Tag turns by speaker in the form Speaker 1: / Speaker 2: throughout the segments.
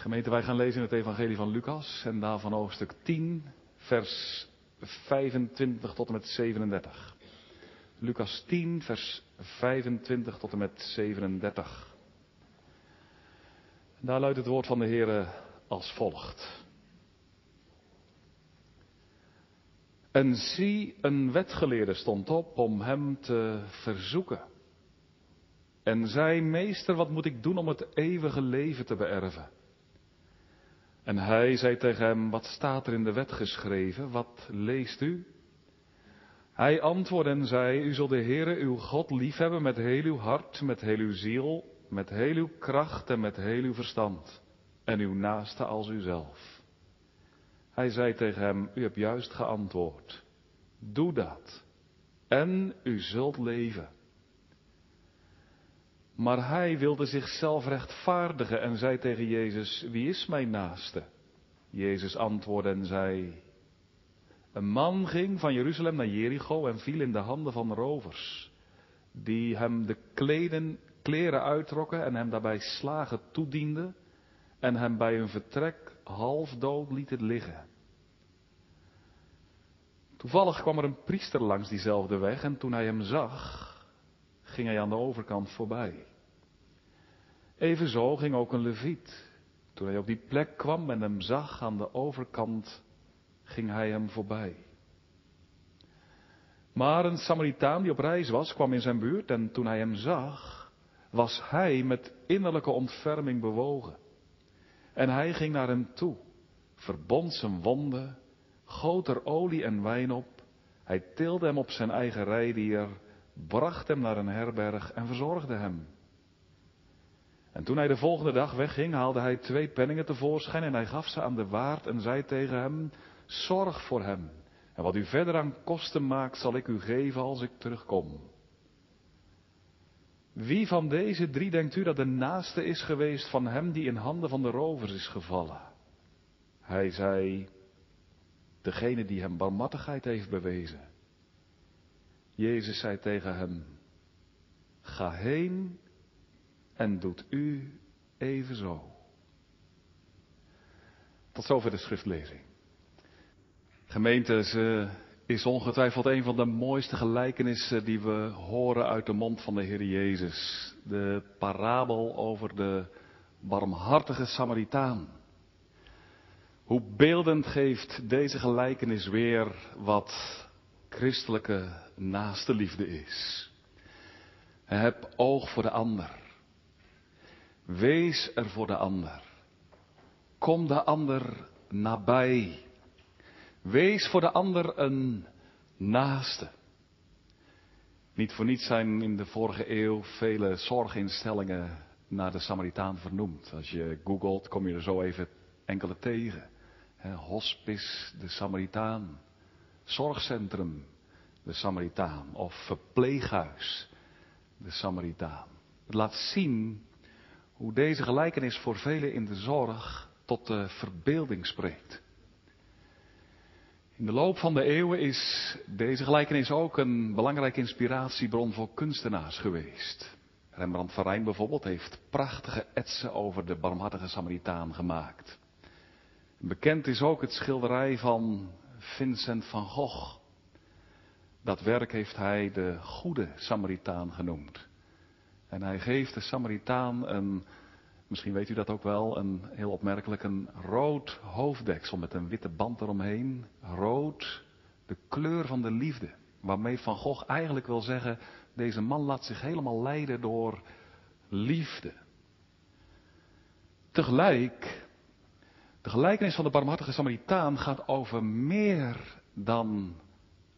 Speaker 1: Gemeente, wij gaan lezen in het Evangelie van Lucas en daarvan hoofdstuk 10, vers 25 tot en met 37. Lucas 10, vers 25 tot en met 37. Daar luidt het woord van de Heer als volgt. En zie, een wetgeleerde stond op om hem te verzoeken. En zei, meester, wat moet ik doen om het eeuwige leven te beërven? En hij zei tegen hem, wat staat er in de wet geschreven? Wat leest u? Hij antwoordde en zei, u zult de Heere uw God liefhebben met heel uw hart, met heel uw ziel, met heel uw kracht en met heel uw verstand. En uw naaste als uzelf. Hij zei tegen hem, u hebt juist geantwoord. Doe dat. En u zult leven. Maar hij wilde zichzelf rechtvaardigen en zei tegen Jezus, wie is mijn naaste? Jezus antwoordde en zei, een man ging van Jeruzalem naar Jericho en viel in de handen van rovers, die hem de kleden, kleren uittrokken en hem daarbij slagen toedienden en hem bij hun vertrek half dood lieten liggen. Toevallig kwam er een priester langs diezelfde weg en toen hij hem zag, ging hij aan de overkant voorbij. Evenzo ging ook een leviet. Toen hij op die plek kwam en hem zag aan de overkant, ging hij hem voorbij. Maar een Samaritaan die op reis was, kwam in zijn buurt en toen hij hem zag, was hij met innerlijke ontferming bewogen. En hij ging naar hem toe, verbond zijn wonden, goot er olie en wijn op, hij tilde hem op zijn eigen rijdier, bracht hem naar een herberg en verzorgde hem. En toen hij de volgende dag wegging, haalde hij twee penningen tevoorschijn en hij gaf ze aan de waard en zei tegen hem, zorg voor hem. En wat u verder aan kosten maakt, zal ik u geven als ik terugkom. Wie van deze drie denkt u dat de naaste is geweest van hem die in handen van de rovers is gevallen? Hij zei, degene die hem barmhartigheid heeft bewezen. Jezus zei tegen hem, ga heen en doet u evenzo. Tot zover de schriftlezing. Gemeente, ze is ongetwijfeld een van de mooiste gelijkenissen die we horen uit de mond van de Heer Jezus. De parabel over de barmhartige Samaritaan. Hoe beeldend geeft deze gelijkenis weer wat christelijke naaste liefde is. Heb oog voor de ander. Wees er voor de ander. Kom de ander nabij. Wees voor de ander een naaste. Niet voor niets zijn in de vorige eeuw vele zorginstellingen naar de Samaritaan vernoemd. Als je googelt kom je er zo even enkele tegen. hospice, de Samaritaan. Zorgcentrum, de Samaritaan. Of verpleeghuis, de Samaritaan. Het laat zien hoe deze gelijkenis voor velen in de zorg tot de verbeelding spreekt. In de loop van de eeuwen is deze gelijkenis ook een belangrijke inspiratiebron voor kunstenaars geweest. Rembrandt van Rijn bijvoorbeeld heeft prachtige etsen over de barmhartige Samaritaan gemaakt. Bekend is ook het schilderij van Vincent van Gogh. Dat werk heeft hij de goede Samaritaan genoemd. En hij geeft de Samaritaan een, misschien weet u dat ook wel, een heel opmerkelijk, een rood hoofddeksel met een witte band eromheen. Rood, de kleur van de liefde. Waarmee Van Gogh eigenlijk wil zeggen, deze man laat zich helemaal leiden door liefde. Tegelijk, de gelijkenis van de barmhartige Samaritaan gaat over meer dan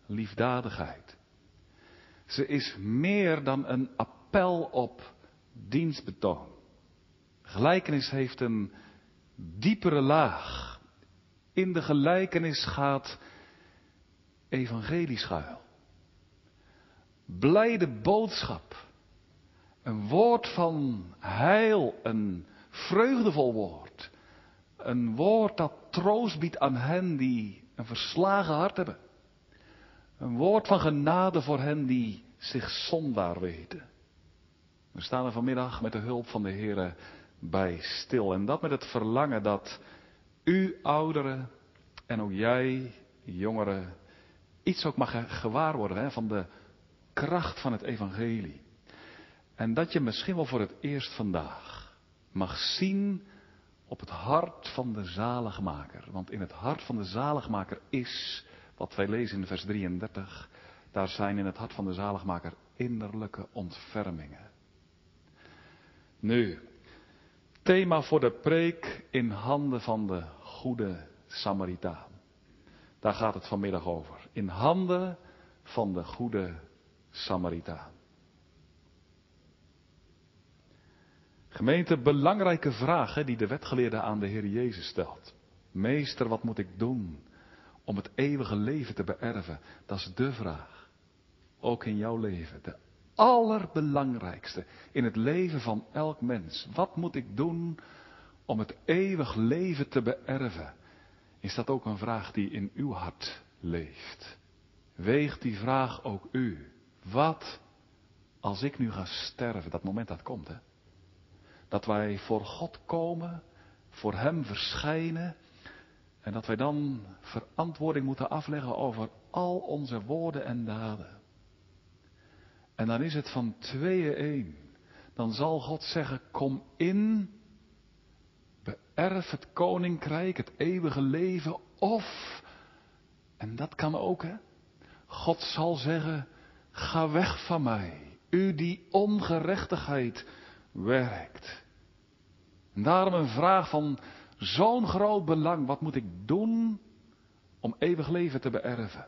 Speaker 1: liefdadigheid. Ze is meer dan een appel op dienstbetoon. Gelijkenis heeft een diepere laag. In de gelijkenis gaat evangelie schuil. Blijde boodschap. Een woord van heil, een vreugdevol woord. Een woord dat troost biedt aan hen die een verslagen hart hebben. Een woord van genade voor hen die zich zondaar weten. We staan er vanmiddag met de hulp van de Heer bij stil. En dat met het verlangen dat u ouderen en ook jij jongeren iets ook mag gewaar worden hè, van de kracht van het evangelie. En dat je misschien wel voor het eerst vandaag mag zien op het hart van de zaligmaker. Want in het hart van de zaligmaker is, wat wij lezen in vers 33, daar zijn in het hart van de zaligmaker innerlijke ontfermingen. Nu, thema voor de preek in handen van de goede Samaritaan. Daar gaat het vanmiddag over. In handen van de goede Samaritaan. Gemeente, belangrijke vragen die de wetgeleerde aan de Heer Jezus stelt. Meester, wat moet ik doen om het eeuwige leven te beërven? Dat is de vraag. Ook in jouw leven. De allerbelangrijkste in het leven van elk mens. Wat moet ik doen om het eeuwig leven te beërven? Is dat ook een vraag die in uw hart leeft? Weegt die vraag ook u? Wat als ik nu ga sterven? Dat moment dat komt, hè? Dat wij voor God komen, voor Hem verschijnen. En dat wij dan verantwoording moeten afleggen over al onze woorden en daden. En dan is het van tweeën één. Dan zal God zeggen, kom in, beërf het koninkrijk, het eeuwige leven, of, en dat kan ook hè, God zal zeggen, ga weg van mij, u die ongerechtigheid werkt. En daarom een vraag van zo'n groot belang, wat moet ik doen om eeuwig leven te beërven?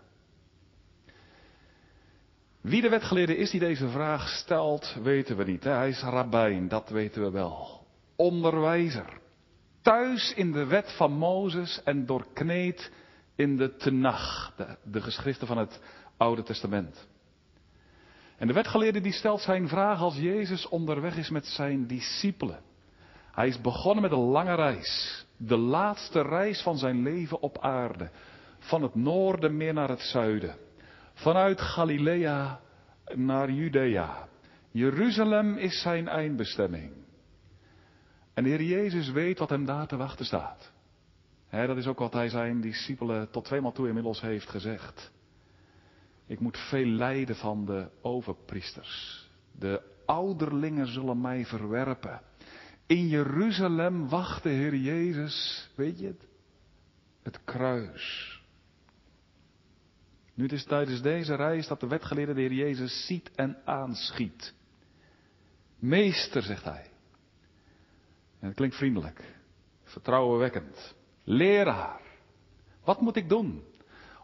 Speaker 1: Wie de wetgeleerde is die deze vraag stelt, weten we niet. Hij is rabbijn, dat weten we wel. Onderwijzer. Thuis in de wet van Mozes en doorkneed in de Tenach, de, de geschriften van het Oude Testament. En de wetgeleerde die stelt zijn vraag als Jezus onderweg is met zijn discipelen. Hij is begonnen met een lange reis. De laatste reis van zijn leven op aarde. Van het noorden meer naar het zuiden. Vanuit Galilea naar Judea. Jeruzalem is zijn eindbestemming. En de Heer Jezus weet wat hem daar te wachten staat. dat is ook wat hij zijn discipelen tot tweemaal toe inmiddels heeft gezegd. Ik moet veel lijden van de overpriesters. De ouderlingen zullen mij verwerpen. In Jeruzalem wacht de Heer Jezus, weet je het? Het kruis. Nu het is tijdens deze reis dat de wetgeleerde de Heer Jezus ziet en aanschiet. Meester, zegt hij. En dat klinkt vriendelijk, vertrouwenwekkend. Leraar, wat moet ik doen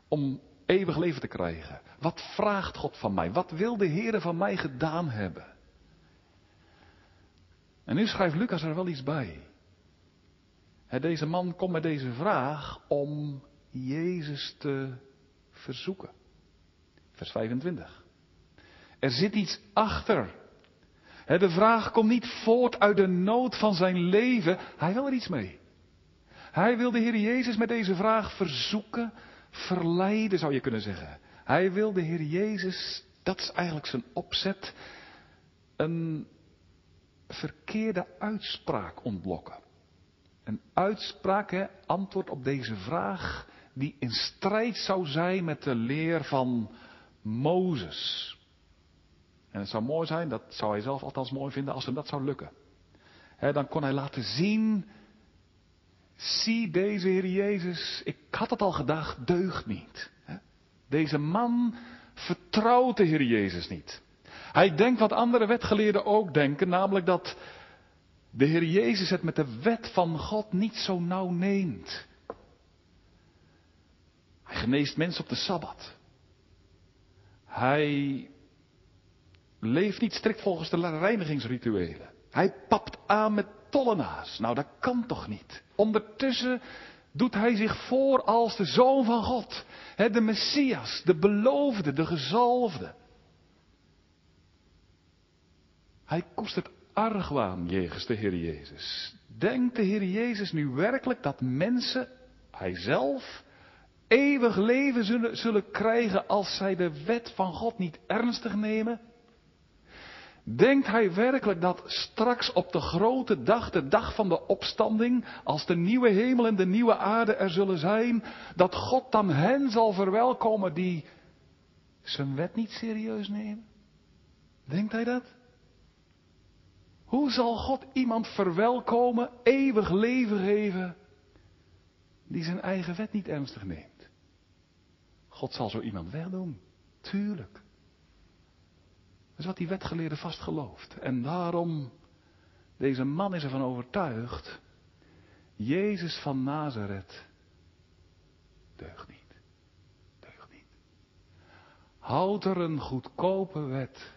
Speaker 1: om eeuwig leven te krijgen? Wat vraagt God van mij? Wat wil de Heer van mij gedaan hebben? En nu schrijft Lucas er wel iets bij. Deze man komt met deze vraag om Jezus te verzoeken. Vers 25. Er zit iets achter. De vraag komt niet voort uit de nood van zijn leven. Hij wil er iets mee. Hij wil de Heer Jezus met deze vraag verzoeken, verleiden zou je kunnen zeggen. Hij wil de Heer Jezus, dat is eigenlijk zijn opzet, een verkeerde uitspraak ontlokken. Een uitspraak, antwoord op deze vraag, die in strijd zou zijn met de leer van Mozes. En het zou mooi zijn, dat zou hij zelf althans mooi vinden, als hem dat zou lukken. dan kon hij laten zien, zie deze Heer Jezus, ik had het al gedacht, deugt niet. Deze man vertrouwt de Heer Jezus niet. Hij denkt wat andere wetgeleerden ook denken, namelijk dat de Heer Jezus het met de wet van God niet zo nauw neemt. Hij geneest mensen op de Sabbat. Hij leeft niet strikt volgens de reinigingsrituelen. Hij papt aan met tollenaars. Nou, dat kan toch niet? Ondertussen doet hij zich voor als de zoon van God. de Messias, de beloofde, de gezalfde. Hij koestert argwaan jegens de Heer Jezus. Denkt de Heer Jezus nu werkelijk dat mensen, hij zelf, eeuwig leven zullen, zullen krijgen als zij de wet van God niet ernstig nemen? Denkt hij werkelijk dat straks op de grote dag, de dag van de opstanding, als de nieuwe hemel en de nieuwe aarde er zullen zijn, dat God dan hen zal verwelkomen die zijn wet niet serieus nemen? Denkt hij dat? Hoe zal God iemand verwelkomen, eeuwig leven geven, die zijn eigen wet niet ernstig neemt? God zal zo iemand wegdoen, tuurlijk. Dat is wat die wetgeleerde vast gelooft. En daarom, deze man is ervan overtuigd, Jezus van Nazareth deugt niet. Deugt niet. Houd er een goedkope wet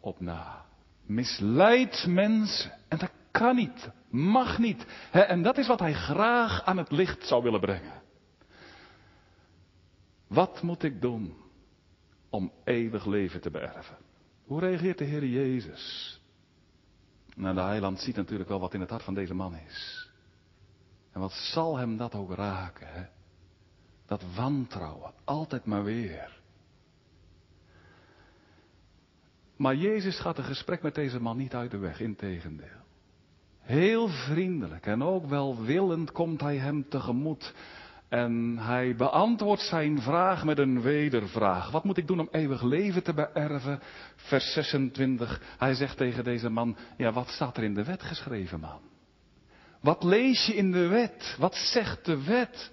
Speaker 1: op na misleidt mensen. En dat kan niet, mag niet. En dat is wat hij graag aan het licht zou willen brengen. Wat moet ik doen om eeuwig leven te beërven? Hoe reageert de Heer Jezus? Nou, de heiland ziet natuurlijk wel wat in het hart van deze man is. En wat zal hem dat ook raken, hè? Dat wantrouwen, altijd maar weer. Maar Jezus gaat een gesprek met deze man niet uit de weg, integendeel. Heel vriendelijk en ook welwillend komt hij hem tegemoet. En hij beantwoordt zijn vraag met een wedervraag. Wat moet ik doen om eeuwig leven te beërven? Vers 26. Hij zegt tegen deze man, ja wat staat er in de wet geschreven man? Wat lees je in de wet? Wat zegt de wet?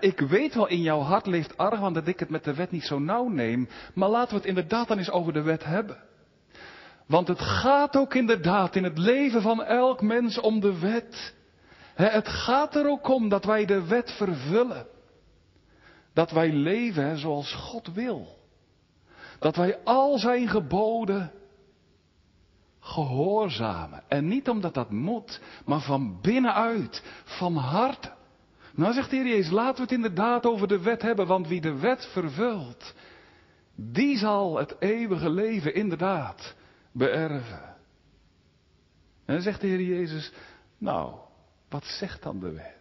Speaker 1: ik weet wel, in jouw hart leeft argwaan dat ik het met de wet niet zo nauw neem. Maar laten we het inderdaad dan eens over de wet hebben. Want het gaat ook inderdaad in het leven van elk mens om de wet. het gaat er ook om dat wij de wet vervullen. Dat wij leven zoals God wil. Dat wij al zijn geboden gehoorzamen. En niet omdat dat moet, maar van binnenuit, van harte. Nou zegt de Heer laten we het inderdaad over de wet hebben, want wie de wet vervult, die zal het eeuwige leven inderdaad beërven. En dan zegt de Heer Jezus, nou, wat zegt dan de wet?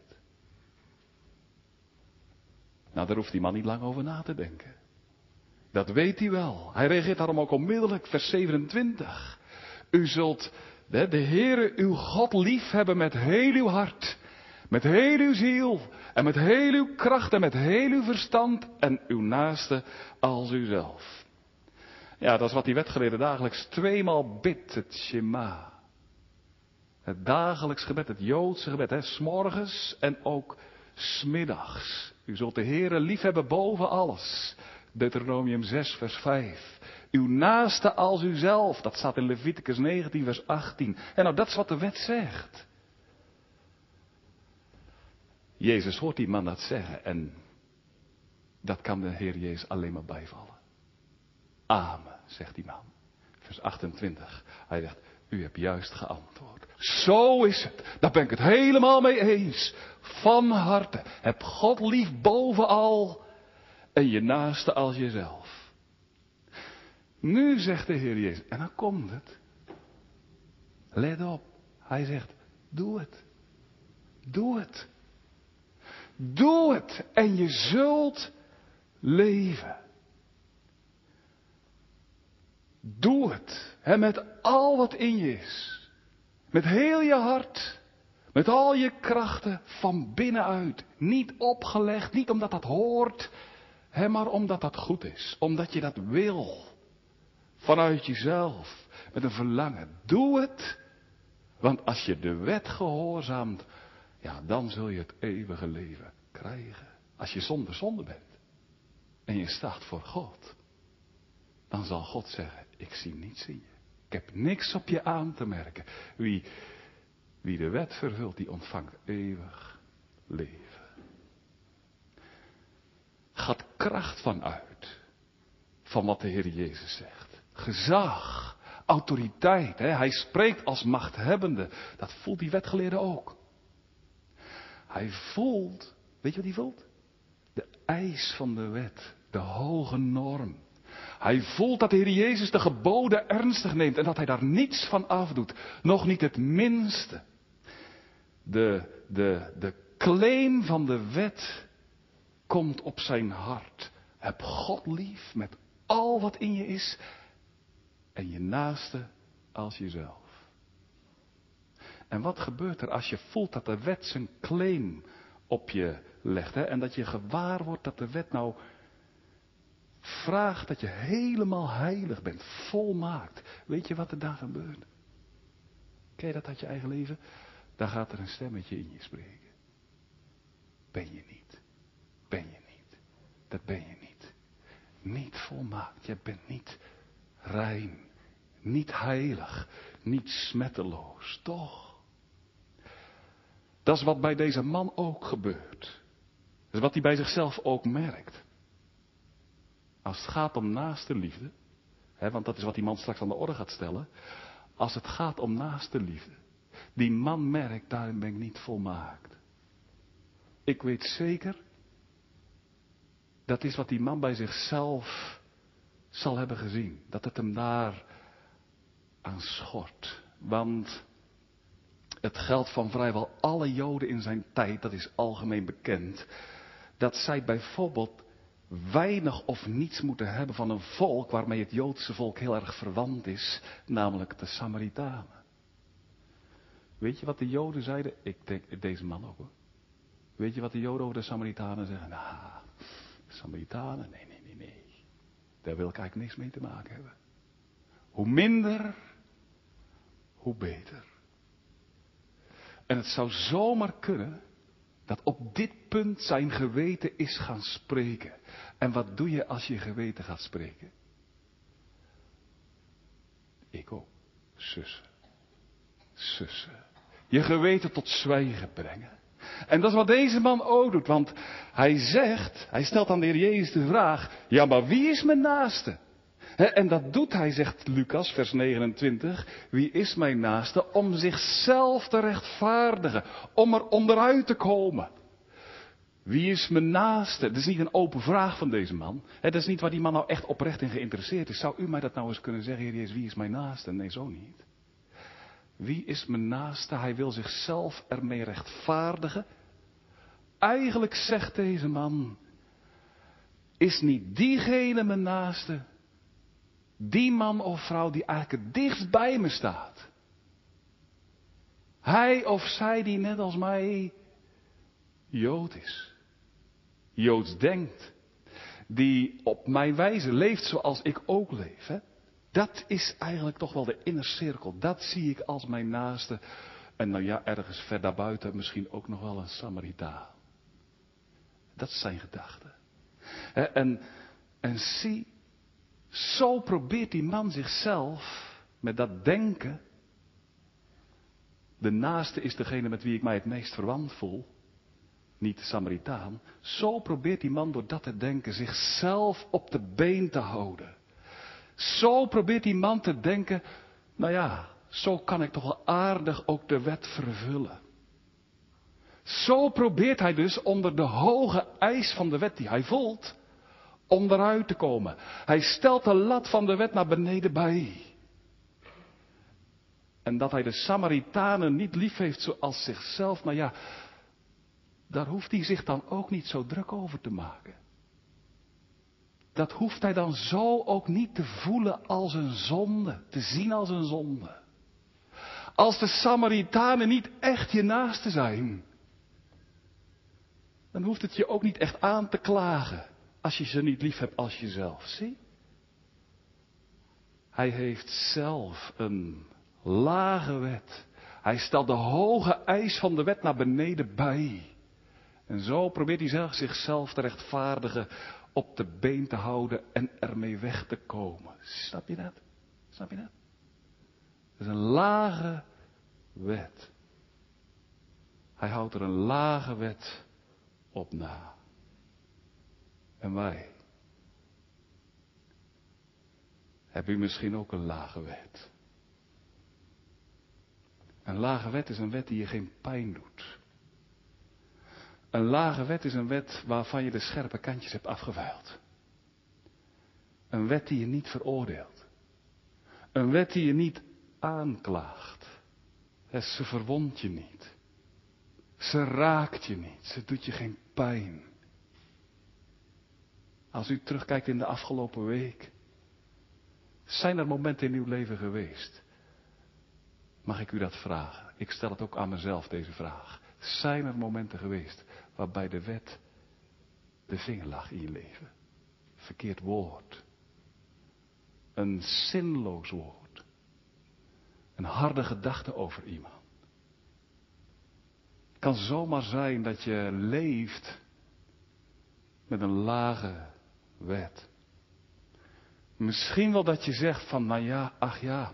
Speaker 1: Nou, daar hoeft die man niet lang over na te denken. Dat weet hij wel. Hij reageert daarom ook onmiddellijk, vers 27. U zult de, de Heere uw God lief hebben met heel uw hart met heel uw ziel en met heel uw kracht en met heel uw verstand en uw naaste als uzelf. Ja, dat is wat die wetgeleerde dagelijks tweemaal bidt, het Shema. Het dagelijks gebed, het Joodse gebed, hè, s'morgens en ook smiddags. U zult de Heere liefhebben boven alles. Deuteronomium 6, vers 5. Uw naaste als uzelf, dat staat in Leviticus 19, vers 18. En nou, dat is wat de wet zegt. Jezus hoort die man dat zeggen en dat kan de Heer Jezus alleen maar bijvallen. Amen, zegt die man. Vers 28. Hij zegt, u hebt juist geantwoord. Zo is het. Daar ben ik het helemaal mee eens. Van harte. Heb God lief bovenal en je naaste als jezelf. Nu zegt de Heer Jezus, en dan komt het. Let op. Hij zegt, doe het. Doe het. Doe het en je zult leven. Doe het. Hè, met al wat in je is. Met heel je hart. Met al je krachten van binnenuit. Niet opgelegd, niet omdat dat hoort, hè, maar omdat dat goed is. Omdat je dat wil. Vanuit jezelf. Met een verlangen. Doe het. Want als je de wet gehoorzaamt, ja, dan zul je het eeuwige leven krijgen. Als je zonder zonde bent en je staat voor God, dan zal God zeggen, ik zie niets in je. Ik heb niks op je aan te merken. Wie, wie de wet vervult, die ontvangt eeuwig leven. Gaat kracht van uit, van wat de Heer Jezus zegt. Gezag, autoriteit. Hè? Hij spreekt als machthebbende. Dat voelt die wetgeleerde ook. Hij voelt, weet je wat hij voelt? De eis van de wet, de hoge norm. Hij voelt dat de Heer Jezus de geboden ernstig neemt en dat hij daar niets van afdoet. Nog niet het minste. De, de, de claim van de wet komt op zijn hart. Heb God lief met al wat in je is en je naaste als jezelf. En wat gebeurt er als je voelt dat de wet zijn claim op je legt hè? en dat je gewaar wordt dat de wet nou vraagt dat je helemaal heilig bent, volmaakt. Weet je wat er dan gebeurt? Ken je dat uit je eigen leven? Dan gaat er een stemmetje in je spreken. Ben je niet. Ben je niet. Dat ben je niet. Niet volmaakt. Je bent niet rein. Niet heilig. Niet smetteloos. Toch? Dat is wat bij deze man ook gebeurt. Dat is wat hij bij zichzelf ook merkt. Als het gaat om naaste liefde, hè, want dat is wat die man straks aan de orde gaat stellen. Als het gaat om naaste liefde, die man merkt, daarin ben ik niet volmaakt. Ik weet zeker, dat is wat die man bij zichzelf zal hebben gezien. Dat het hem daar aan schort. Want het geldt van vrijwel alle Joden in zijn tijd, dat is algemeen bekend, dat zij bijvoorbeeld weinig of niets moeten hebben van een volk waarmee het Joodse volk heel erg verwant is, namelijk de Samaritanen. Weet je wat de Joden zeiden? Ik denk deze man ook hoor. Weet je wat de Joden over de Samaritanen zeggen? Nou, de Samaritanen, nee, nee, nee, nee. Daar wil ik eigenlijk niks mee te maken hebben. Hoe minder, hoe beter. En het zou zomaar kunnen dat op dit punt zijn geweten is gaan spreken. En wat doe je als je geweten gaat spreken? Ik ook. Sussen. Sussen. Je geweten tot zwijgen brengen. En dat is wat deze man ook doet, want hij zegt, hij stelt aan de Heer Jezus de vraag, ja maar wie is mijn naaste? En dat doet hij, zegt Lucas, vers 29, wie is mijn naaste? Om zichzelf te rechtvaardigen, om er onderuit te komen. Wie is mijn naaste? Dat is niet een open vraag van deze man. Het is niet waar die man nou echt oprecht in geïnteresseerd is. Zou u mij dat nou eens kunnen zeggen, Heer Jezus, wie is mijn naaste? Nee, zo niet. Wie is mijn naaste? Hij wil zichzelf ermee rechtvaardigen. Eigenlijk zegt deze man, is niet diegene mijn naaste, die man of vrouw die eigenlijk het dichtst bij me staat. Hij of zij die net als mij Jood is. Joods denkt. Die op mijn wijze leeft zoals ik ook leef. Dat is eigenlijk toch wel de innercirkel. Dat zie ik als mijn naaste. En nou ja, ergens ver daarbuiten misschien ook nog wel een Samaritaan. Dat zijn gedachte. En, en zie, zo probeert die man zichzelf met dat denken. De naaste is degene met wie ik mij het meest verwant voel. Niet de Samaritaan. Zo probeert die man door dat te denken zichzelf op de been te houden. Zo probeert die man te denken, nou ja, zo kan ik toch wel aardig ook de wet vervullen. Zo probeert hij dus onder de hoge eis van de wet die hij voelt, onderuit te komen. Hij stelt de lat van de wet naar beneden bij. En dat hij de Samaritanen niet lief heeft zoals zichzelf, nou ja, daar hoeft hij zich dan ook niet zo druk over te maken dat hoeft hij dan zo ook niet te voelen als een zonde, te zien als een zonde. Als de Samaritanen niet echt je naaste zijn, dan hoeft het je ook niet echt aan te klagen als je ze niet lief hebt als jezelf. Zie? Hij heeft zelf een lage wet. Hij stelt de hoge eis van de wet naar beneden bij. En zo probeert hij zichzelf te rechtvaardigen op de been te houden en ermee weg te komen. Snap je dat? Snap je dat? Het is een lage wet. Hij houdt er een lage wet op na. En wij? Heb u misschien ook een lage wet? Een lage wet is een wet die je geen pijn doet. Een lage wet is een wet waarvan je de scherpe kantjes hebt afgevuild. Een wet die je niet veroordeelt. Een wet die je niet aanklaagt. Ze verwondt je niet. Ze raakt je niet. Ze doet je geen pijn. Als u terugkijkt in de afgelopen week. Zijn er momenten in uw leven geweest? Mag ik u dat vragen? Ik stel het ook aan mezelf, deze vraag. Zijn er momenten geweest waarbij de wet de vinger lag in je leven? Verkeerd woord. Een zinloos woord. Een harde gedachte over iemand. Het kan zomaar zijn dat je leeft met een lage wet. Misschien wel dat je zegt van, nou ja, ach ja,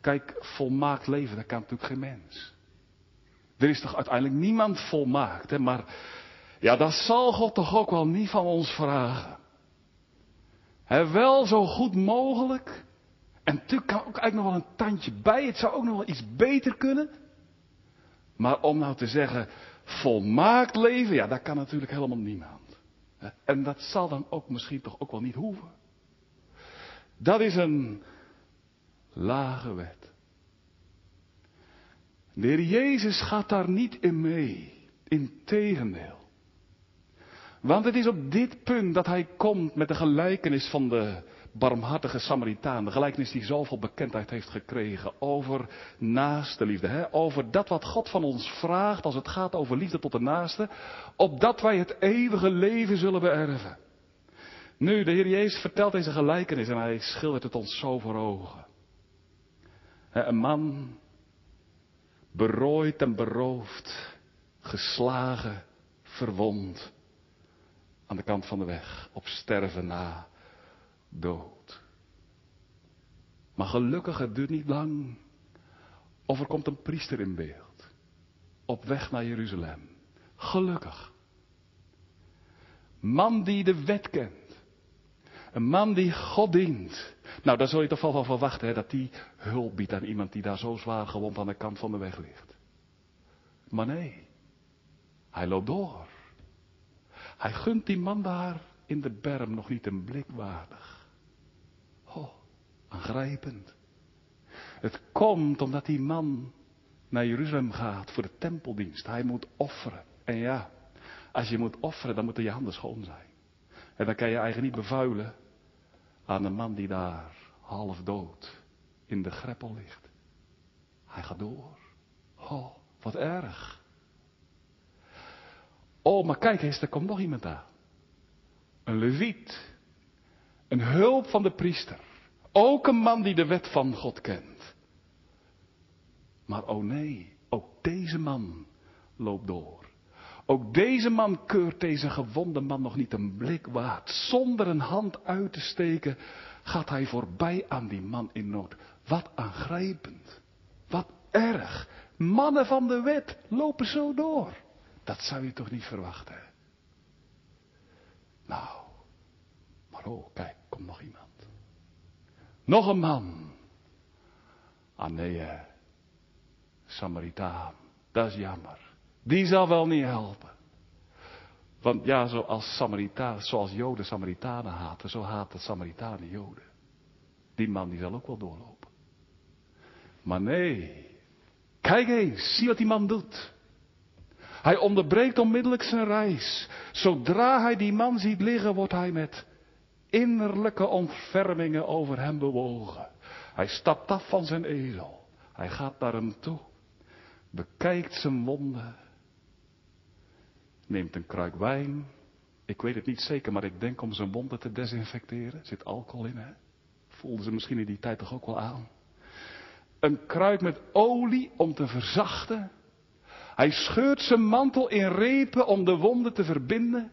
Speaker 1: kijk, volmaakt leven, dat kan natuurlijk geen mens. Er is toch uiteindelijk niemand volmaakt, hè? maar ja, dat zal God toch ook wel niet van ons vragen. He, wel zo goed mogelijk. En natuurlijk kan ook eigenlijk nog wel een tandje bij. Het zou ook nog wel iets beter kunnen. Maar om nou te zeggen, volmaakt leven, ja, dat kan natuurlijk helemaal niemand. En dat zal dan ook misschien toch ook wel niet hoeven. Dat is een lage wet. De Heer Jezus gaat daar niet in mee. Integendeel. Want het is op dit punt dat hij komt met de gelijkenis van de barmhartige Samaritaan. De gelijkenis die zoveel bekendheid heeft gekregen over naaste liefde. Hè? Over dat wat God van ons vraagt als het gaat over liefde tot de naaste. Opdat wij het eeuwige leven zullen beërven. Nu, de Heer Jezus vertelt deze gelijkenis en hij schildert het ons zo voor ogen. Een man berooid en beroofd, geslagen, verwond, aan de kant van de weg, op sterven na dood. Maar gelukkig, het duurt niet lang, of er komt een priester in beeld, op weg naar Jeruzalem. Gelukkig. Man die de wet kent. Een man die God dient. Nou, daar zul je toch wel van verwachten, hè, dat die hulp biedt aan iemand die daar zo zwaar gewond aan de kant van de weg ligt. Maar nee, hij loopt door. Hij gunt die man daar in de berm nog niet een blik waardig. Aangrijpend. Het komt omdat die man naar Jeruzalem gaat voor de tempeldienst. Hij moet offeren. En ja, als je moet offeren, dan moeten je handen schoon zijn. En dan kan je eigenlijk niet bevuilen aan de man die daar half dood in de greppel ligt. Hij gaat door. Oh, wat erg. Oh, maar kijk eens, er komt nog iemand aan. Een leviet. Een hulp van de priester. Ook een man die de wet van God kent. Maar oh nee, ook deze man loopt door. Ook deze man keurt deze gewonde man nog niet een blik waard. Zonder een hand uit te steken gaat hij voorbij aan die man in nood. Wat aangrijpend. Wat erg. Mannen van de wet lopen zo door. Dat zou je toch niet verwachten. Nou, maar oh, kijk, komt nog iemand. Nog een man. Ah nee, Samaritaan. Dat is jammer. Die zal wel niet helpen. Want ja, zoals, Samaritaan, zoals Joden Samaritanen haten, zo haten Samaritanen Joden. Die man die zal ook wel doorlopen. Maar nee, kijk eens, zie wat die man doet. Hij onderbreekt onmiddellijk zijn reis. Zodra hij die man ziet liggen, wordt hij met innerlijke ontfermingen over hem bewogen. Hij stapt af van zijn ezel. Hij gaat naar hem toe, bekijkt zijn wonden neemt een kruik wijn. Ik weet het niet zeker, maar ik denk om zijn wonden te desinfecteren. Er zit alcohol in, hè? Voelden ze misschien in die tijd toch ook wel aan. Een kruik met olie om te verzachten. Hij scheurt zijn mantel in repen om de wonden te verbinden.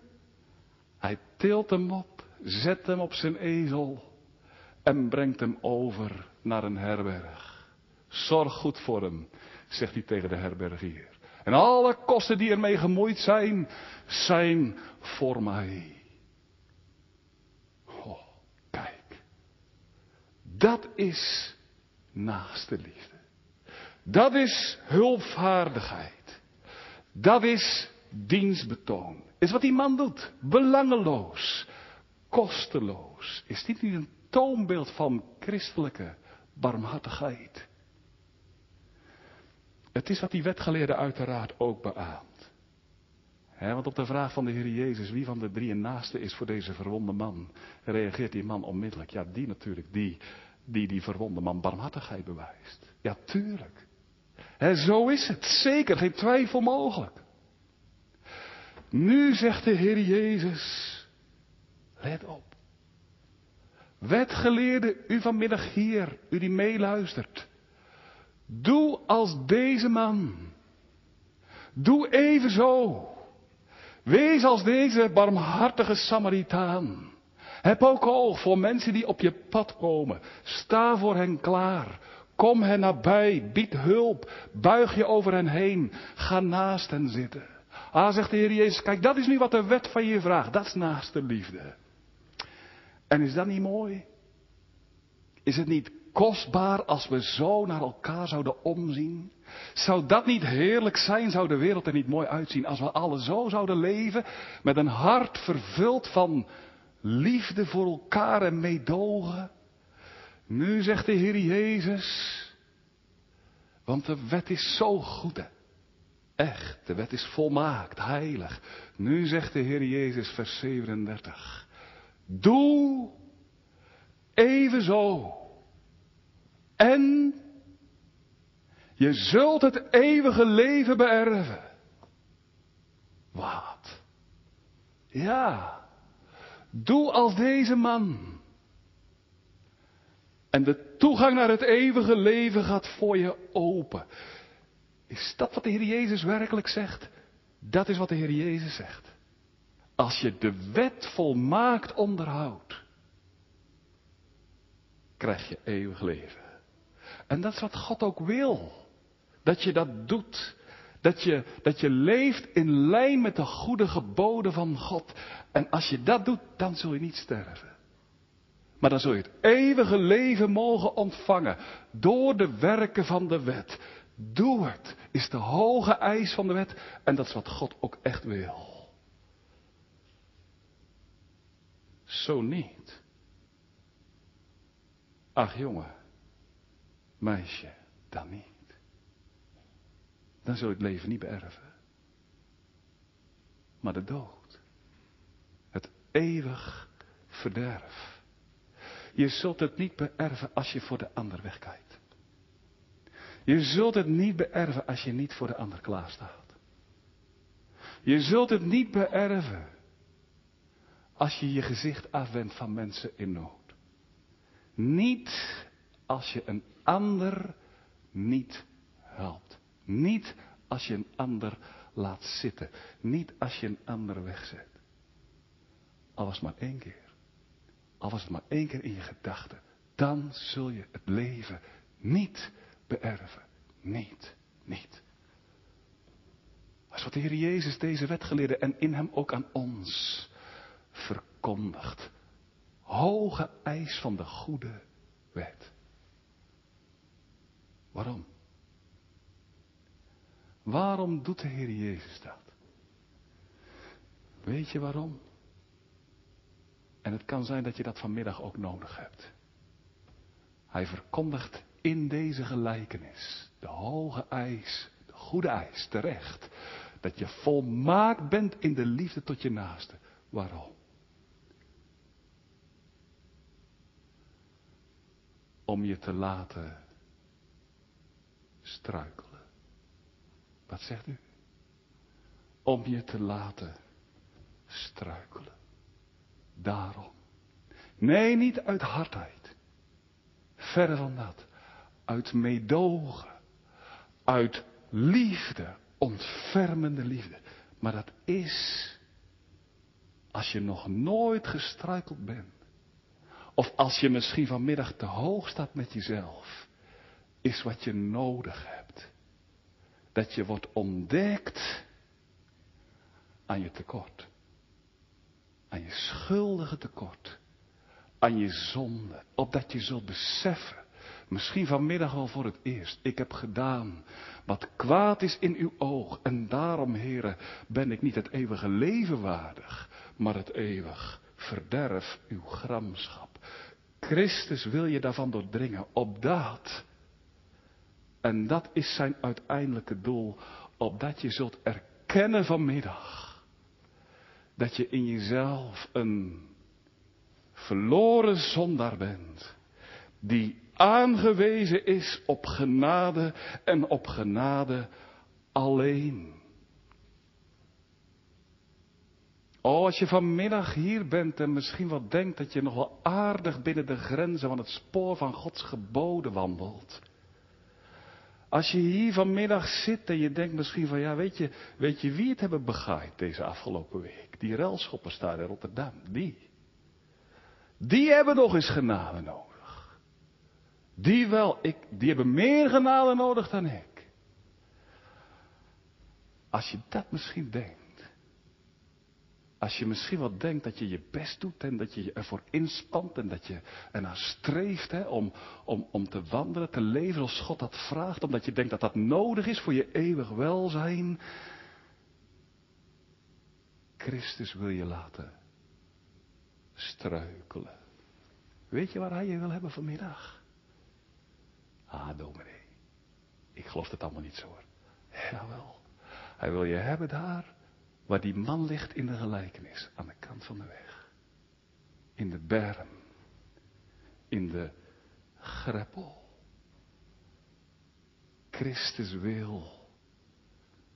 Speaker 1: Hij tilt hem op, zet hem op zijn ezel en brengt hem over naar een herberg. Zorg goed voor hem, zegt hij tegen de herbergier. En alle kosten die ermee gemoeid zijn, zijn voor mij. Oh, kijk. Dat is naaste liefde. Dat is hulpvaardigheid. Dat is dienstbetoon. Is wat die man doet. Belangeloos. Kosteloos. Is dit niet een toonbeeld van christelijke barmhartigheid? Het is wat die wetgeleerde uiteraard ook beaamt. want op de vraag van de Heer Jezus, wie van de drie naaste is voor deze verwonde man, reageert die man onmiddellijk. Ja, die natuurlijk, die die die verwonde man barmhartigheid bewijst. Ja, tuurlijk. zo is het, zeker, geen twijfel mogelijk. Nu zegt de Heer Jezus, let op. Wetgeleerde, u vanmiddag hier, u die meeluistert. Doe als deze man. Doe even zo. Wees als deze barmhartige Samaritaan. Heb ook oog voor mensen die op je pad komen. Sta voor hen klaar. Kom hen nabij. Bied hulp. Buig je over hen heen. Ga naast hen zitten. Ah, zegt de Heer Jezus, kijk, dat is nu wat de wet van je vraagt. Dat is naaste liefde. En is dat niet mooi? Is het niet kostbaar als we zo naar elkaar zouden omzien? Zou dat niet heerlijk zijn? Zou de wereld er niet mooi uitzien als we alle zo zouden leven? Met een hart vervuld van liefde voor elkaar en meedogen? Nu zegt de Heer Jezus, want de wet is zo goed. Hè? Echt, de wet is volmaakt, heilig. Nu zegt de Heer Jezus, vers 37. Doe evenzo. En je zult het eeuwige leven beërven. Wat? Ja. Doe als deze man. En de toegang naar het eeuwige leven gaat voor je open. Is dat wat de Heer Jezus werkelijk zegt? Dat is wat de Heer Jezus zegt. Als je de wet volmaakt onderhoudt, krijg je eeuwig leven. En dat is wat God ook wil. Dat je dat doet. Dat je, dat je leeft in lijn met de goede geboden van God. En als je dat doet, dan zul je niet sterven. Maar dan zul je het eeuwige leven mogen ontvangen door de werken van de wet. Doe het, is de hoge eis van de wet. En dat is wat God ook echt wil. Zo niet. Ach jongen, meisje, dan niet. Dan zul je het leven niet beërven. Maar de dood. Het eeuwig verderf. Je zult het niet beërven als je voor de ander wegkijkt. Je zult het niet beërven als je niet voor de ander klaarstaat. Je zult het niet beërven als je je gezicht afwendt van mensen in nood. Niet als je een ander niet helpt. Niet als je een ander laat zitten. Niet als je een ander wegzet. Al was het maar één keer. Al was het maar één keer in je gedachten. Dan zul je het leven niet beërven. Niet, niet. Is wat de Heer Jezus deze wetgeleerde en in hem ook aan ons verkondigt. Hoge eis van de goede wet. Waarom? Waarom doet de Heer Jezus dat? Weet je waarom? En het kan zijn dat je dat vanmiddag ook nodig hebt. Hij verkondigt in deze gelijkenis de hoge eis, de goede eis, terecht. Dat je volmaakt bent in de liefde tot je naaste. Waarom? Om je te laten struikelen. Wat zegt u? Om je te laten struikelen. Daarom. Nee, niet uit hardheid. Verder dan dat. Uit meedogen. Uit liefde. Ontfermende liefde. Maar dat is als je nog nooit gestruikeld bent. Of als je misschien vanmiddag te hoog staat met jezelf. Is wat je nodig hebt dat je wordt ontdekt aan je tekort. Aan je schuldige tekort. Aan je zonde. Opdat je zult beseffen. Misschien vanmiddag wel voor het eerst. Ik heb gedaan wat kwaad is in uw oog. En daarom, heren, ben ik niet het eeuwige leven waardig. Maar het eeuwig verderf uw gramschap. Christus wil je daarvan doordringen. Opdat en dat is zijn uiteindelijke doel, opdat je zult erkennen vanmiddag dat je in jezelf een verloren zondaar bent, die aangewezen is op genade en op genade alleen. Oh, als je vanmiddag hier bent en misschien wel denkt dat je nog wel aardig binnen de grenzen van het spoor van Gods geboden wandelt. Als je hier vanmiddag zit en je denkt misschien van ja, weet je, weet je wie het hebben begaaid deze afgelopen week? Die relschoppers daar in Rotterdam, die. Die hebben nog eens genade nodig. Die wel, ik, die hebben meer genade nodig dan ik. Als je dat misschien denkt. Als je misschien wel denkt dat je je best doet en dat je je ervoor inspant en dat je ernaar streeft hè, om, om, om te wandelen, te leven als God dat vraagt, omdat je denkt dat dat nodig is voor je eeuwig welzijn. Christus wil je laten struikelen. Weet je waar hij je wil hebben vanmiddag? Ah, dominee. Ik geloof het allemaal niet zo hoor. Jawel. Hij wil je hebben daar waar die man ligt in de gelijkenis, aan de kant van de weg. In de berm. In de greppel. Christus wil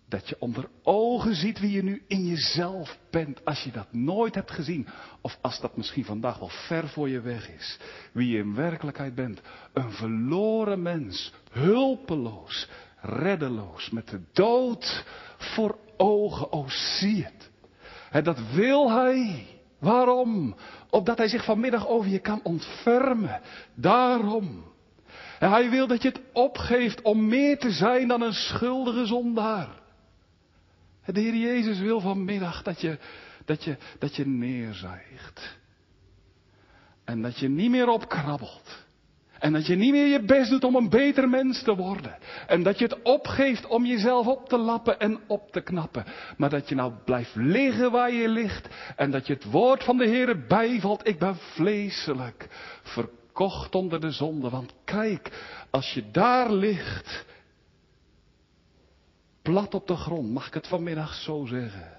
Speaker 1: dat je onder ogen ziet wie je nu in jezelf bent. Als je dat nooit hebt gezien. Of als dat misschien vandaag wel ver voor je weg is. Wie je in werkelijkheid bent. Een verloren mens. Hulpeloos. Reddeloos. Met de dood voor ogen. Oh, zie het. En dat wil hij. Waarom? Opdat hij zich vanmiddag over je kan ontfermen. Daarom. En hij wil dat je het opgeeft om meer te zijn dan een schuldige zondaar. De Heer Jezus wil vanmiddag dat je, dat je, dat je neerzijgt. En dat je niet meer opkrabbelt. En dat je niet meer je best doet om een beter mens te worden. En dat je het opgeeft om jezelf op te lappen en op te knappen. Maar dat je nou blijft liggen waar je ligt. En dat je het woord van de Heer bijvalt. Ik ben vleeselijk verkocht onder de zonde. Want kijk, als je daar ligt. Plat op de grond, mag ik het vanmiddag zo zeggen.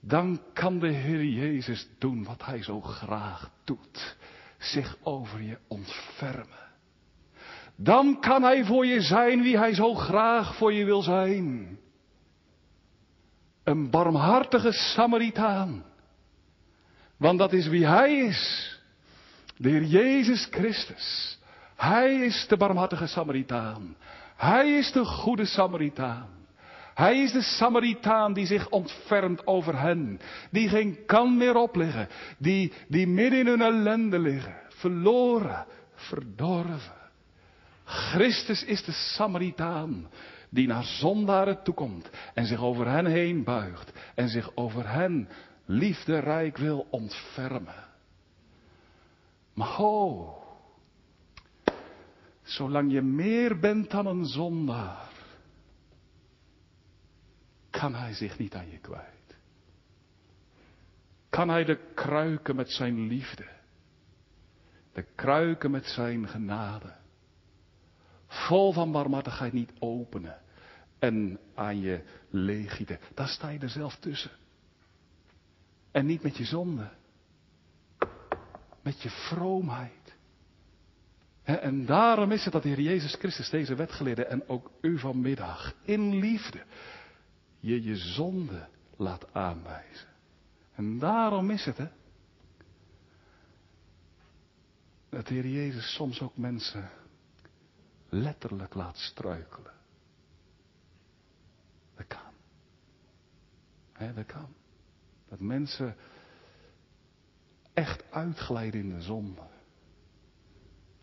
Speaker 1: Dan kan de Heer Jezus doen wat Hij zo graag doet zich over je ontfermen. Dan kan Hij voor je zijn wie Hij zo graag voor je wil zijn. Een barmhartige Samaritaan. Want dat is wie Hij is. De Heer Jezus Christus. Hij is de barmhartige Samaritaan. Hij is de goede Samaritaan. Hij is de Samaritaan die zich ontfermt over hen. Die geen kan meer opleggen. Die, die midden in hun ellende liggen. Verloren, verdorven. Christus is de Samaritaan die naar zondaren toekomt en zich over hen heen buigt en zich over hen liefderijk wil ontfermen. Maar ho, zolang je meer bent dan een zondaar, kan hij zich niet aan je kwijt. Kan hij de kruiken met zijn liefde, de kruiken met zijn genade, vol van barmhartigheid niet openen en aan je leeggieten. Daar sta je er zelf tussen. En niet met je zonde, met je vroomheid. En daarom is het dat de Heer Jezus Christus deze wetgeleerde en ook u vanmiddag in liefde je je zonde laat aanwijzen. En daarom is het, hè, dat de Heer Jezus soms ook mensen letterlijk laat struikelen. Dat kan. He, dat kan. Dat mensen echt uitglijden in de zonde.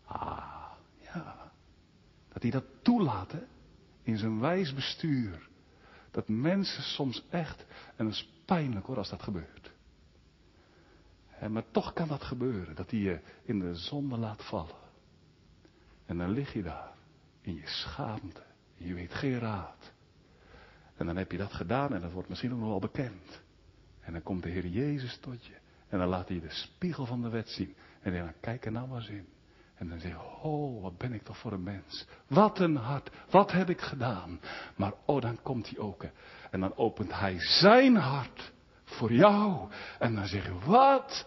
Speaker 1: Ah, ja. Dat hij dat toelaat, hè? In zijn wijs bestuur. Dat mensen soms echt, en het is pijnlijk hoor als dat gebeurt. maar toch kan dat gebeuren, dat hij je in de zonde laat vallen. En dan lig je daar, in je schaamte, en je weet geen raad. En dan heb je dat gedaan en dat wordt misschien ook nog wel bekend. En dan komt de Heer Jezus tot je. En dan laat hij de spiegel van de wet zien. En dan kijk er nou maar eens in. En dan zeg je, oh, wat ben ik toch voor een mens. Wat een hart, wat heb ik gedaan. Maar oh, dan komt hij ook. En dan opent hij zijn hart voor jou. En dan zeg je, wat?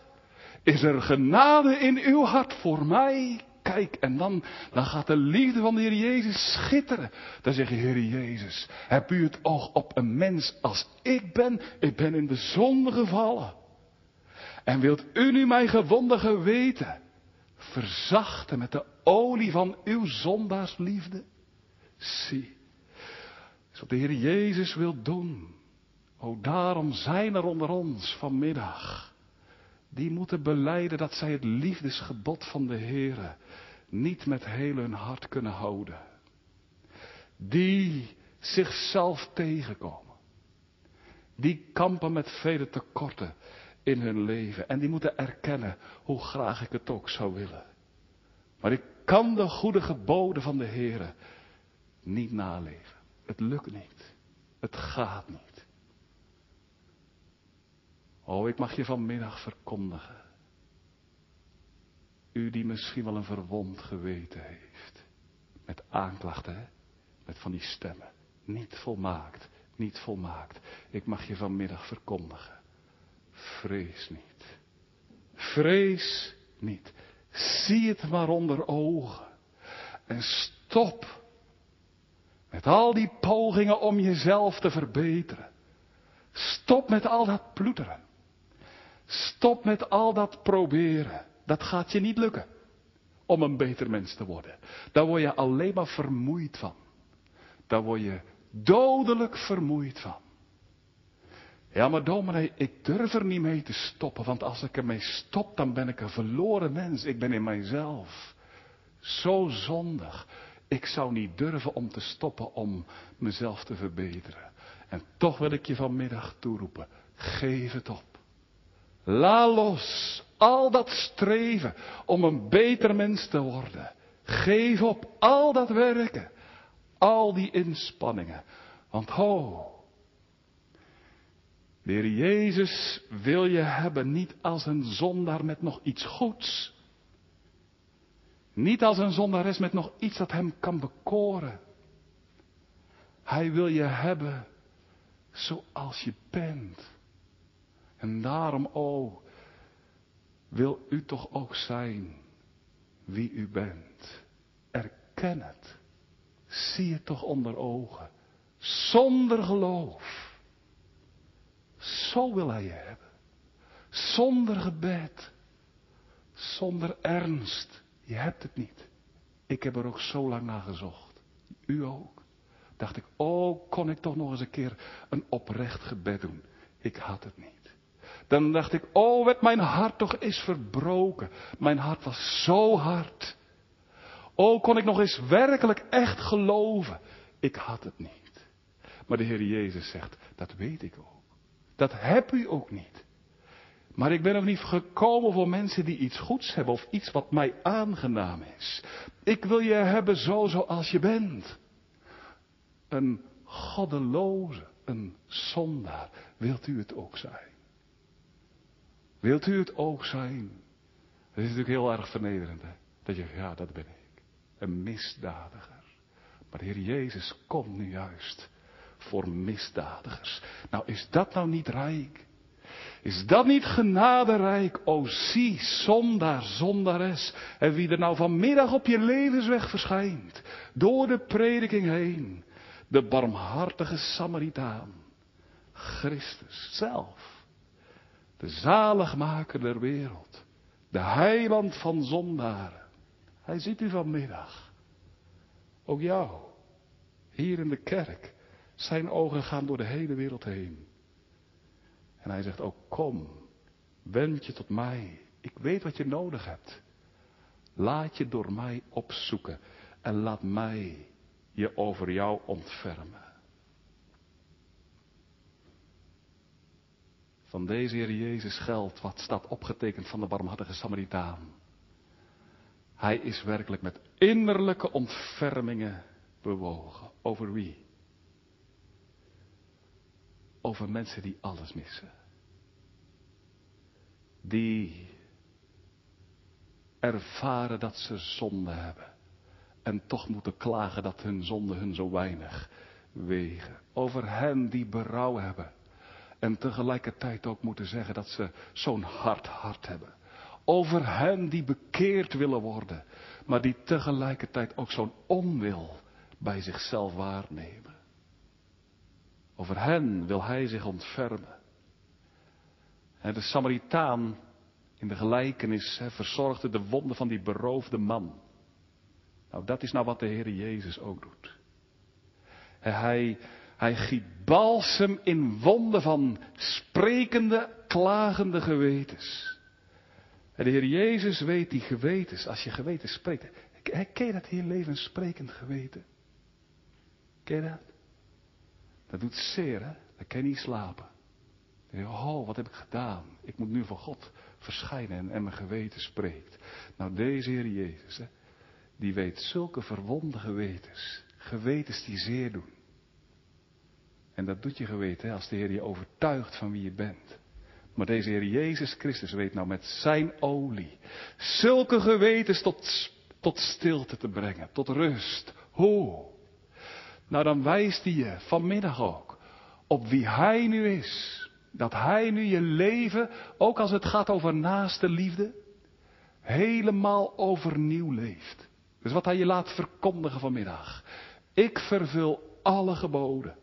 Speaker 1: Is er genade in uw hart voor mij? Kijk, en dan, dan gaat de liefde van de Heer Jezus schitteren. Dan zeg je, Heer Jezus, heb u het oog op een mens als ik ben? Ik ben in de zonde gevallen. En wilt u nu mijn gewonde geweten verzachten met de olie van uw zondaarsliefde? Zie, is wat de Heer Jezus wil doen. O, daarom zijn er onder ons vanmiddag die moeten beleiden dat zij het liefdesgebod van de Heere niet met heel hun hart kunnen houden. Die zichzelf tegenkomen. Die kampen met vele tekorten in hun leven. En die moeten erkennen hoe graag ik het ook zou willen. Maar ik kan de goede geboden van de Heere niet naleven. Het lukt niet. Het gaat niet. Oh, ik mag je vanmiddag verkondigen. U die misschien wel een verwond geweten heeft. Met aanklachten, hè? Met van die stemmen. Niet volmaakt, niet volmaakt. Ik mag je vanmiddag verkondigen. Vrees niet. Vrees niet. Zie het maar onder ogen. En stop met al die pogingen om jezelf te verbeteren. Stop met al dat ploeteren. Stop met al dat proberen. Dat gaat je niet lukken. Om een beter mens te worden. Daar word je alleen maar vermoeid van. Daar word je dodelijk vermoeid van. Ja, maar dominee, ik durf er niet mee te stoppen, want als ik ermee stop, dan ben ik een verloren mens. Ik ben in mijzelf zo zondig. Ik zou niet durven om te stoppen om mezelf te verbeteren. En toch wil ik je vanmiddag toeroepen, geef het op. La los al dat streven om een beter mens te worden. Geef op al dat werken, al die inspanningen. Want ho, de Heer Jezus wil je hebben niet als een zondaar met nog iets goeds. Niet als een zondares met nog iets dat hem kan bekoren. Hij wil je hebben zoals je bent. En daarom, oh, wil u toch ook zijn wie u bent. Erken het. Zie het toch onder ogen. Zonder geloof. Zo wil hij je hebben. Zonder gebed. Zonder ernst. Je hebt het niet. Ik heb er ook zo lang naar gezocht. U ook. Dacht ik, oh, kon ik toch nog eens een keer een oprecht gebed doen. Ik had het niet. Dan dacht ik, oh, werd mijn hart toch eens verbroken. Mijn hart was zo hard. Oh, kon ik nog eens werkelijk echt geloven. Ik had het niet. Maar de Heer Jezus zegt, dat weet ik ook. Dat heb u ook niet. Maar ik ben ook niet gekomen voor mensen die iets goeds hebben of iets wat mij aangenaam is. Ik wil je hebben zo zoals je bent. Een goddeloze, een zondaar. Wilt u het ook zijn? Wilt u het ook zijn? Dat is natuurlijk heel erg vernederend. Hè? Dat je, ja, dat ben ik. Een misdadiger. Maar de Heer Jezus komt nu juist voor misdadigers. Nou, is dat nou niet rijk? Is dat niet genaderijk? O zie, zondaar, zondares. En wie er nou vanmiddag op je levensweg verschijnt. Door de prediking heen. De barmhartige Samaritaan. Christus zelf. De zaligmaker der wereld. De heiland van zondaren. Hij ziet u vanmiddag. Ook jou. Hier in de kerk. Zijn ogen gaan door de hele wereld heen. En hij zegt ook, kom, wend je tot mij. Ik weet wat je nodig hebt. Laat je door mij opzoeken en laat mij je over jou ontfermen. Van deze Heer Jezus geldt wat staat opgetekend van de barmhartige Samaritaan. Hij is werkelijk met innerlijke ontfermingen bewogen. Over wie? Over mensen die alles missen. Die ervaren dat ze zonde hebben. En toch moeten klagen dat hun zonde hun zo weinig wegen. Over hen die berouw hebben. En tegelijkertijd ook moeten zeggen dat ze zo'n hard hart hebben. Over hen die bekeerd willen worden, maar die tegelijkertijd ook zo'n onwil bij zichzelf waarnemen. Over hen wil hij zich ontfermen. De Samaritaan in de gelijkenis verzorgde de wonden van die beroofde man. Nou, dat is nou wat de Heer Jezus ook doet. Hij, hij giet balsem in wonden van sprekende, klagende gewetens. En de Heer Jezus weet die gewetens, als je geweten spreekt. Ken je dat hier leven sprekend geweten? Ken je dat? Dat doet zeer, hè? Dan kan niet slapen. Oh, wat heb ik gedaan? Ik moet nu voor God verschijnen en, en mijn geweten spreekt. Nou, deze Heer Jezus, hè, die weet zulke verwonde gewetens. Gewetens die zeer doen. En dat doet je geweten hè, als de Heer je overtuigt van wie je bent. Maar deze Heer Jezus Christus weet nou met zijn olie zulke gewetens tot, tot stilte te brengen, tot rust. Hoe? Nou dan wijst hij je vanmiddag ook op wie hij nu is. Dat hij nu je leven, ook als het gaat over naaste liefde, helemaal overnieuw leeft. Dus wat hij je laat verkondigen vanmiddag. Ik vervul alle geboden.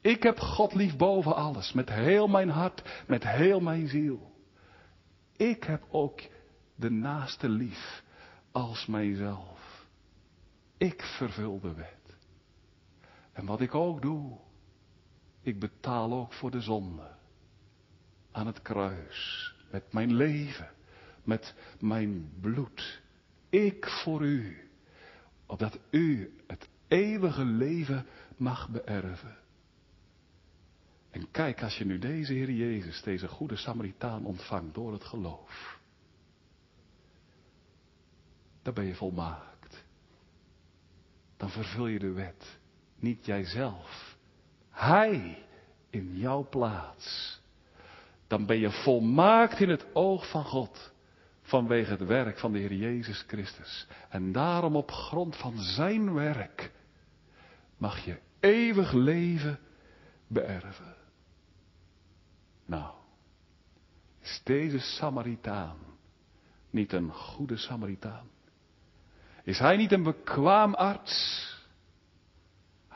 Speaker 1: Ik heb God lief boven alles, met heel mijn hart, met heel mijn ziel. Ik heb ook de naaste lief als mijzelf. Ik vervul de wet. En wat ik ook doe, ik betaal ook voor de zonde. Aan het kruis, met mijn leven, met mijn bloed. Ik voor u, opdat u het eeuwige leven mag beërven. En kijk, als je nu deze Heer Jezus, deze goede Samaritaan ontvangt door het geloof, dan ben je volmaakt. Dan vervul je de wet, niet jijzelf. Hij in jouw plaats. Dan ben je volmaakt in het oog van God vanwege het werk van de Heer Jezus Christus. En daarom op grond van zijn werk mag je eeuwig leven beërven. Nou, is deze Samaritaan niet een goede Samaritaan? Is hij niet een bekwaam arts?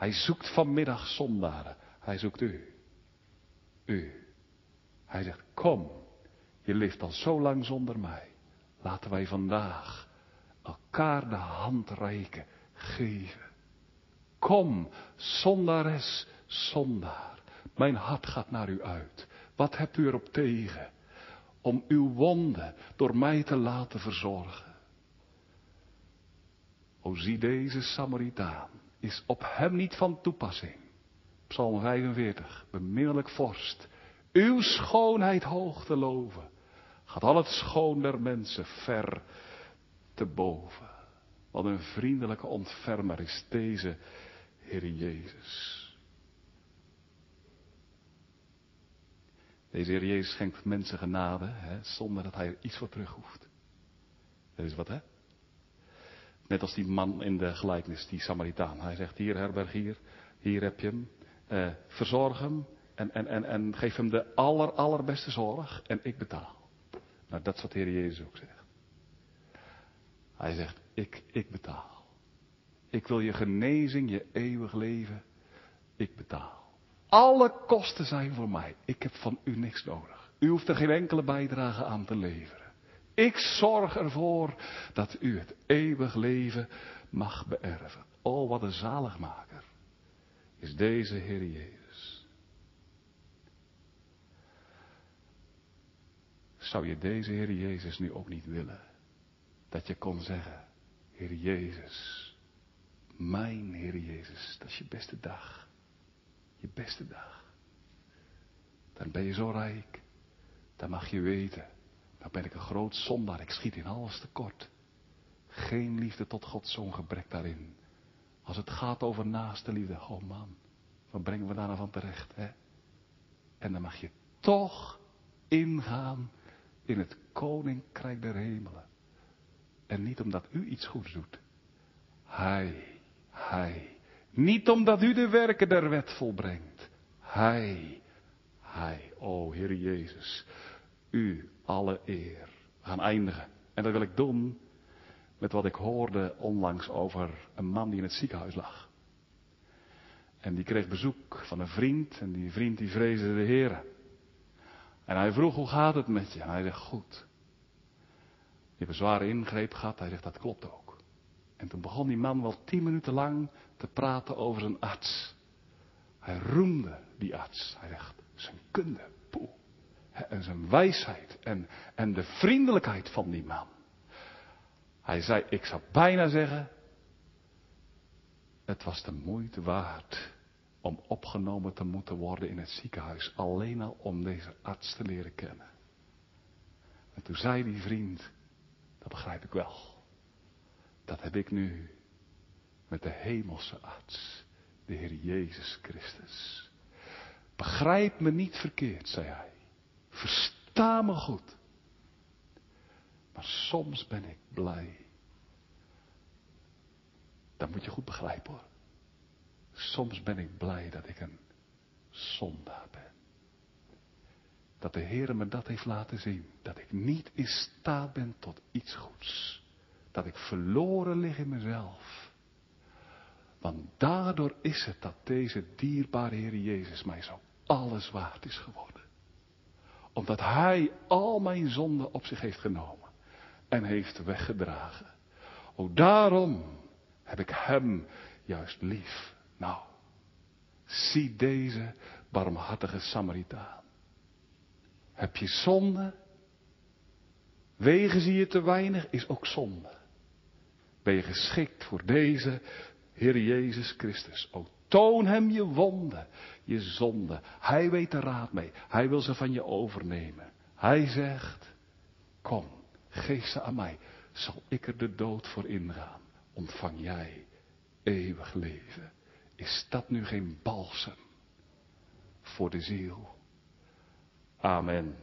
Speaker 1: Hij zoekt vanmiddag zondaren. Hij zoekt u. U. Hij zegt, kom, je leeft al zo lang zonder mij. Laten wij vandaag elkaar de hand reiken, geven. Kom, zondares, zondaar. Mijn hart gaat naar u uit. Wat hebt u erop tegen om uw wonden door mij te laten verzorgen? O zie deze Samaritaan, is op hem niet van toepassing. Psalm 45, beminnelijk vorst, uw schoonheid hoog te loven, gaat al het schoon der mensen ver te boven. Wat een vriendelijke ontfermer is deze Heer Jezus. Deze Heer Jezus schenkt mensen genade, hè, zonder dat hij er iets voor terug hoeft. Dat is wat, hè? Net als die man in de gelijkenis, die Samaritaan. Hij zegt, hier herberg hier, hier heb je hem. Uh, verzorg hem en, en, en, en geef hem de aller, allerbeste zorg en ik betaal. Nou, dat is wat de Heer Jezus ook zegt. Hij zegt, ik, ik betaal. Ik wil je genezing, je eeuwig leven. Ik betaal. Alle kosten zijn voor mij. Ik heb van u niks nodig. U hoeft er geen enkele bijdrage aan te leveren. Ik zorg ervoor dat u het eeuwig leven mag beërven. Oh, wat een zaligmaker is deze Heer Jezus. Zou je deze Heer Jezus nu ook niet willen? Dat je kon zeggen, Heer Jezus, mijn Heer Jezus, dat is je beste dag je beste dag. Dan ben je zo rijk. Dan mag je weten. Dan ben ik een groot zondaar. Ik schiet in alles tekort. Geen liefde tot God, zo'n gebrek daarin. Als het gaat over naaste liefde. Oh man, wat brengen we daar nou van terecht, hè? En dan mag je toch ingaan in het koninkrijk der hemelen. En niet omdat u iets goeds doet. Hij, hij niet omdat u de werken der wet volbrengt. Hij, hij. O Heer Jezus, u alle eer. Gaan eindigen. En dat wil ik doen met wat ik hoorde onlangs over een man die in het ziekenhuis lag. En die kreeg bezoek van een vriend en die vriend die vreesde de Heer. En hij vroeg hoe gaat het met je? En hij zegt goed. Je hebt een zware ingreep gehad. Hij zegt dat klopt ook. En toen begon die man wel tien minuten lang te praten over zijn arts. Hij roemde die arts. Hij zegt zijn kunde. En zijn wijsheid en, en de vriendelijkheid van die man. Hij zei, ik zou bijna zeggen, het was de moeite waard om opgenomen te moeten worden in het ziekenhuis. Alleen al om deze arts te leren kennen. En toen zei die vriend, dat begrijp ik wel. Dat heb ik nu met de hemelse arts, de Heer Jezus Christus. Begrijp me niet verkeerd, zei hij. Versta me goed. Maar soms ben ik blij. Dat moet je goed begrijpen hoor. Soms ben ik blij dat ik een zondaar ben. Dat de Heer me dat heeft laten zien. Dat ik niet in staat ben tot iets goeds. Dat ik verloren lig in mezelf. Want daardoor is het dat deze dierbare Heer Jezus mij zo alles waard is geworden. Omdat Hij al mijn zonden op zich heeft genomen en heeft weggedragen. O daarom heb ik Hem juist lief. Nou, zie deze barmhartige Samaritaan. Heb je zonde? Wegen zie je te weinig, is ook zonde. Ben je geschikt voor deze Heer Jezus Christus? O toon hem je wonden, je zonde. Hij weet er raad mee. Hij wil ze van je overnemen. Hij zegt, kom, geef ze aan mij. Zal ik er de dood voor ingaan? Ontvang jij eeuwig leven. Is dat nu geen balsem voor de ziel? Amen.